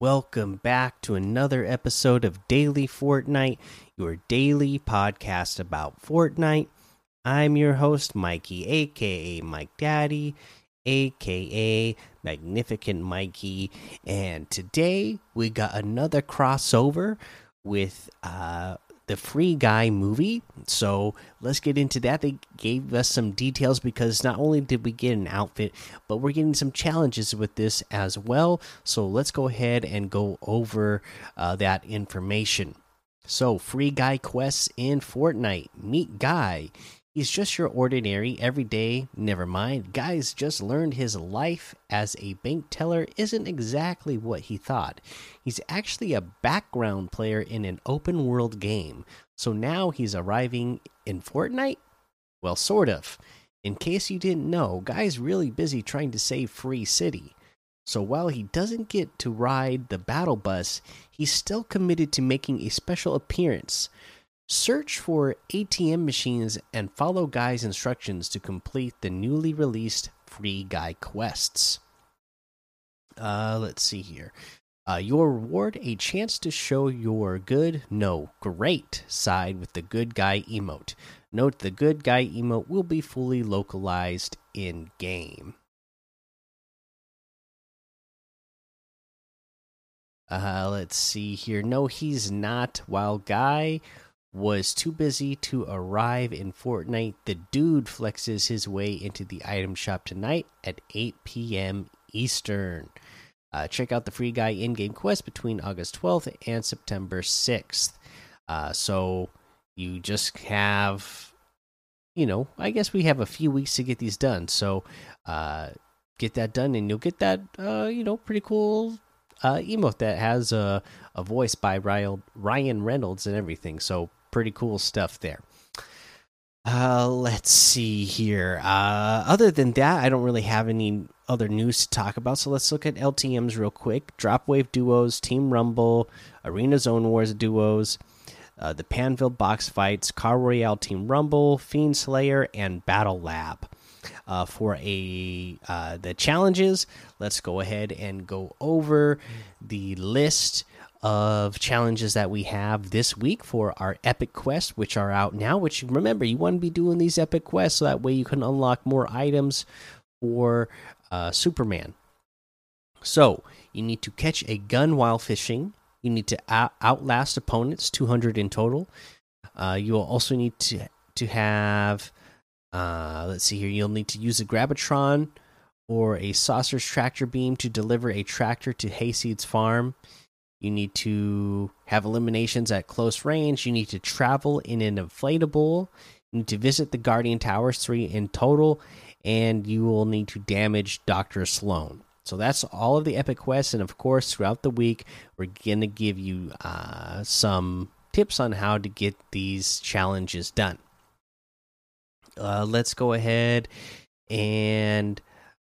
Welcome back to another episode of Daily Fortnite, your daily podcast about Fortnite. I'm your host, Mikey, aka Mike Daddy, aka Magnificent Mikey, and today we got another crossover with uh the Free Guy movie. So let's get into that. They gave us some details because not only did we get an outfit, but we're getting some challenges with this as well. So let's go ahead and go over uh, that information. So, Free Guy quests in Fortnite. Meet Guy. He's just your ordinary, everyday, never mind. Guy's just learned his life as a bank teller isn't exactly what he thought. He's actually a background player in an open world game. So now he's arriving in Fortnite? Well, sort of. In case you didn't know, Guy's really busy trying to save Free City. So while he doesn't get to ride the battle bus, he's still committed to making a special appearance. Search for ATM machines and follow Guy's instructions to complete the newly released free Guy quests. Uh, let's see here. Uh, your reward a chance to show your good, no, great side with the good guy emote. Note the good guy emote will be fully localized in game. Uh, let's see here. No, he's not. While Guy was too busy to arrive in Fortnite, the dude flexes his way into the item shop tonight at 8 p.m. Eastern. Uh, check out the free guy in game quest between August 12th and September 6th. Uh, so you just have, you know, I guess we have a few weeks to get these done. So uh, get that done, and you'll get that, uh, you know, pretty cool uh, emote that has a, a voice by Ryan Reynolds and everything. So pretty cool stuff there. Uh, let's see here. Uh, other than that, I don't really have any other news to talk about. So let's look at LTMs real quick. Dropwave duos, Team Rumble, Arena Zone Wars duos, uh, the Pandvil box fights, Car Royale Team Rumble, Fiend Slayer, and Battle Lab. Uh, for a uh, the challenges, let's go ahead and go over the list of challenges that we have this week for our epic quests which are out now which remember you want to be doing these epic quests so that way you can unlock more items for uh, superman. So you need to catch a gun while fishing. You need to out outlast opponents 200 in total. Uh, you will also need to to have uh, let's see here you'll need to use a Grabitron or a saucer's tractor beam to deliver a tractor to hayseed's farm you need to have eliminations at close range. You need to travel in an inflatable. You need to visit the Guardian Towers, three in total. And you will need to damage Dr. Slone. So that's all of the epic quests. And of course, throughout the week, we're going to give you uh, some tips on how to get these challenges done. Uh, let's go ahead and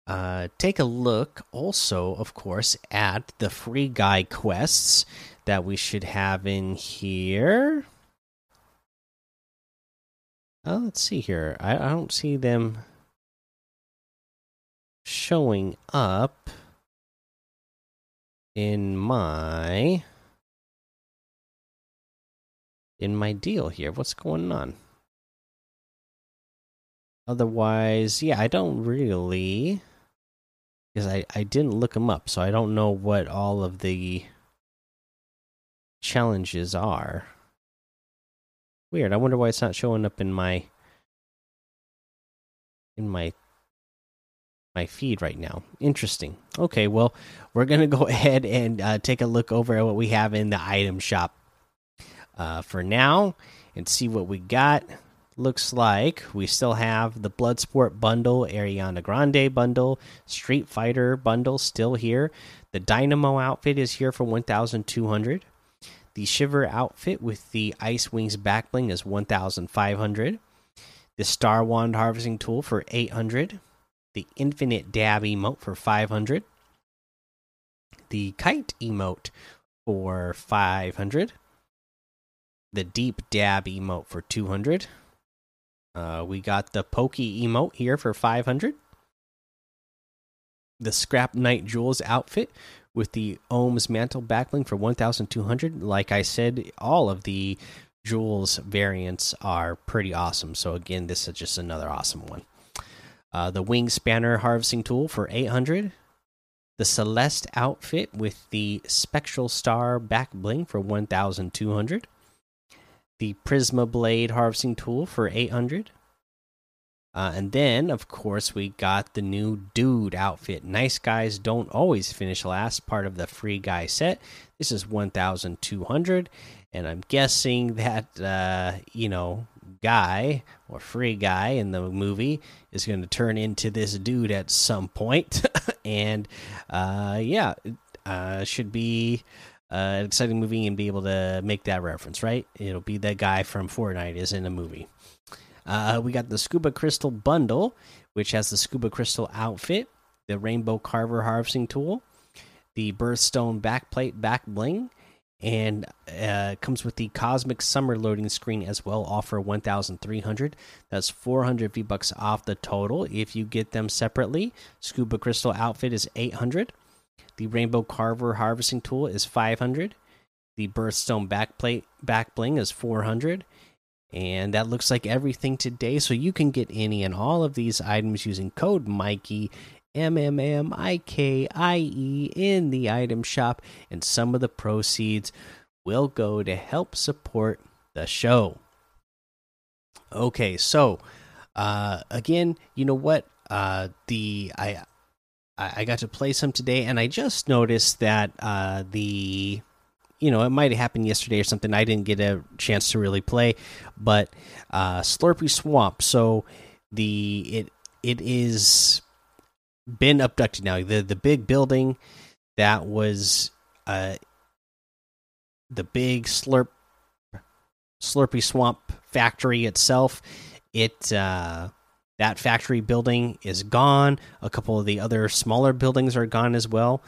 uh, take a look also, of course, at the free guy quests that we should have in here. Uh, let's see here. I, I don't see them showing up in my in my deal here. What's going on? Otherwise, yeah, I don't really because I I didn't look them up, so I don't know what all of the challenges are. Weird. I wonder why it's not showing up in my in my my feed right now. Interesting. Okay, well, we're gonna go ahead and uh, take a look over at what we have in the item shop uh, for now and see what we got looks like we still have the Bloodsport bundle, Ariana Grande bundle, Street Fighter bundle still here. The Dynamo outfit is here for 1,200. The Shiver outfit with the Ice Wings backbling is 1,500. The Star Wand harvesting tool for 800. The Infinite Dab emote for 500. The Kite emote for 500. The Deep Dab emote for 200 uh, we got the Pokey emote here for 500. The Scrap Knight Jules outfit with the Ohms Mantle backbling for 1,200. Like I said, all of the Jules variants are pretty awesome. So again, this is just another awesome one. Uh, the Wing Spanner harvesting tool for 800. The Celeste outfit with the Spectral Star back bling for 1,200. The Prisma Blade harvesting tool for 800. Uh, and then, of course, we got the new Dude outfit. Nice guys don't always finish last, part of the free guy set. This is 1,200. And I'm guessing that, uh, you know, guy or free guy in the movie is going to turn into this dude at some point. and uh, yeah, uh, should be an exciting movie and be able to make that reference, right? It'll be the guy from Fortnite is in a movie. Uh, we got the Scuba Crystal bundle, which has the Scuba Crystal outfit, the Rainbow Carver harvesting tool, the Birthstone backplate back bling, and uh, comes with the Cosmic Summer loading screen as well. Offer 1,300. That's 400 V bucks off the total if you get them separately. Scuba Crystal outfit is 800. The Rainbow Carver harvesting tool is 500. The Birthstone backplate back bling is 400. And that looks like everything today. So you can get any and all of these items using code Mikey M M M I K I E in the item shop, and some of the proceeds will go to help support the show. Okay, so uh, again, you know what? Uh, the I I got to play some today, and I just noticed that uh, the you know it might have happened yesterday or something. I didn't get a chance to really play, but uh, Slurpy Swamp. So the it it is been abducted now. The the big building that was uh the big slurp slurpy swamp factory itself it uh that factory building is gone. A couple of the other smaller buildings are gone as well.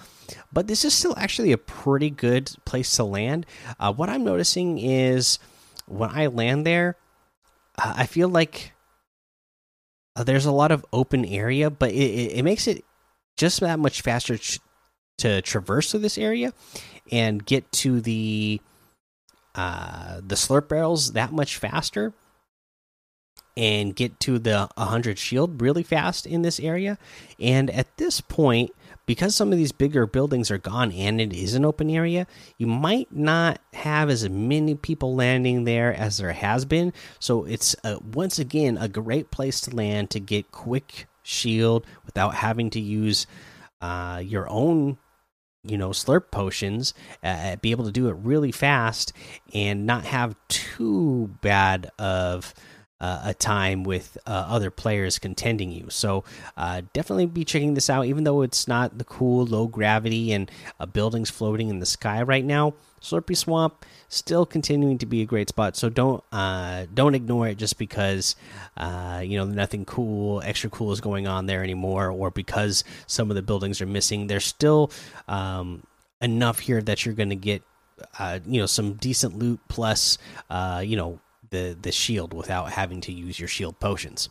But this is still actually a pretty good place to land. Uh, what i'm noticing is when i land there uh, i feel like uh, there's a lot of open area, but it, it, it makes it just that much faster to traverse through this area and get to the uh, the slurp barrels that much faster and get to the 100 shield really fast in this area. And at this point, because some of these bigger buildings are gone and it is an open area, you might not have as many people landing there as there has been. So it's uh, once again a great place to land to get quick shield without having to use uh, your own you know slurp potions uh, uh be able to do it really fast and not have too bad of uh, a time with uh, other players contending you. So uh, definitely be checking this out, even though it's not the cool low gravity and uh, buildings floating in the sky right now. Slurpy Swamp still continuing to be a great spot, so don't uh, don't ignore it just because uh, you know nothing cool, extra cool is going on there anymore, or because some of the buildings are missing. There's still um, enough here that you're going to get you know some decent loot plus you know the the shield without having to use your shield potions.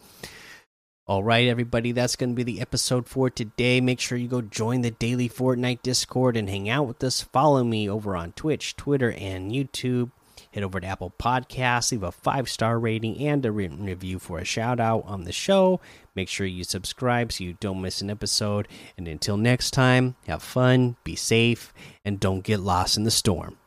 All right, everybody, that's going to be the episode for today. Make sure you go join the daily Fortnite Discord and hang out with us. Follow me over on Twitch, Twitter, and YouTube. Head over to Apple Podcasts, leave a five star rating and a written review for a shout out on the show. Make sure you subscribe so you don't miss an episode. And until next time, have fun, be safe, and don't get lost in the storm.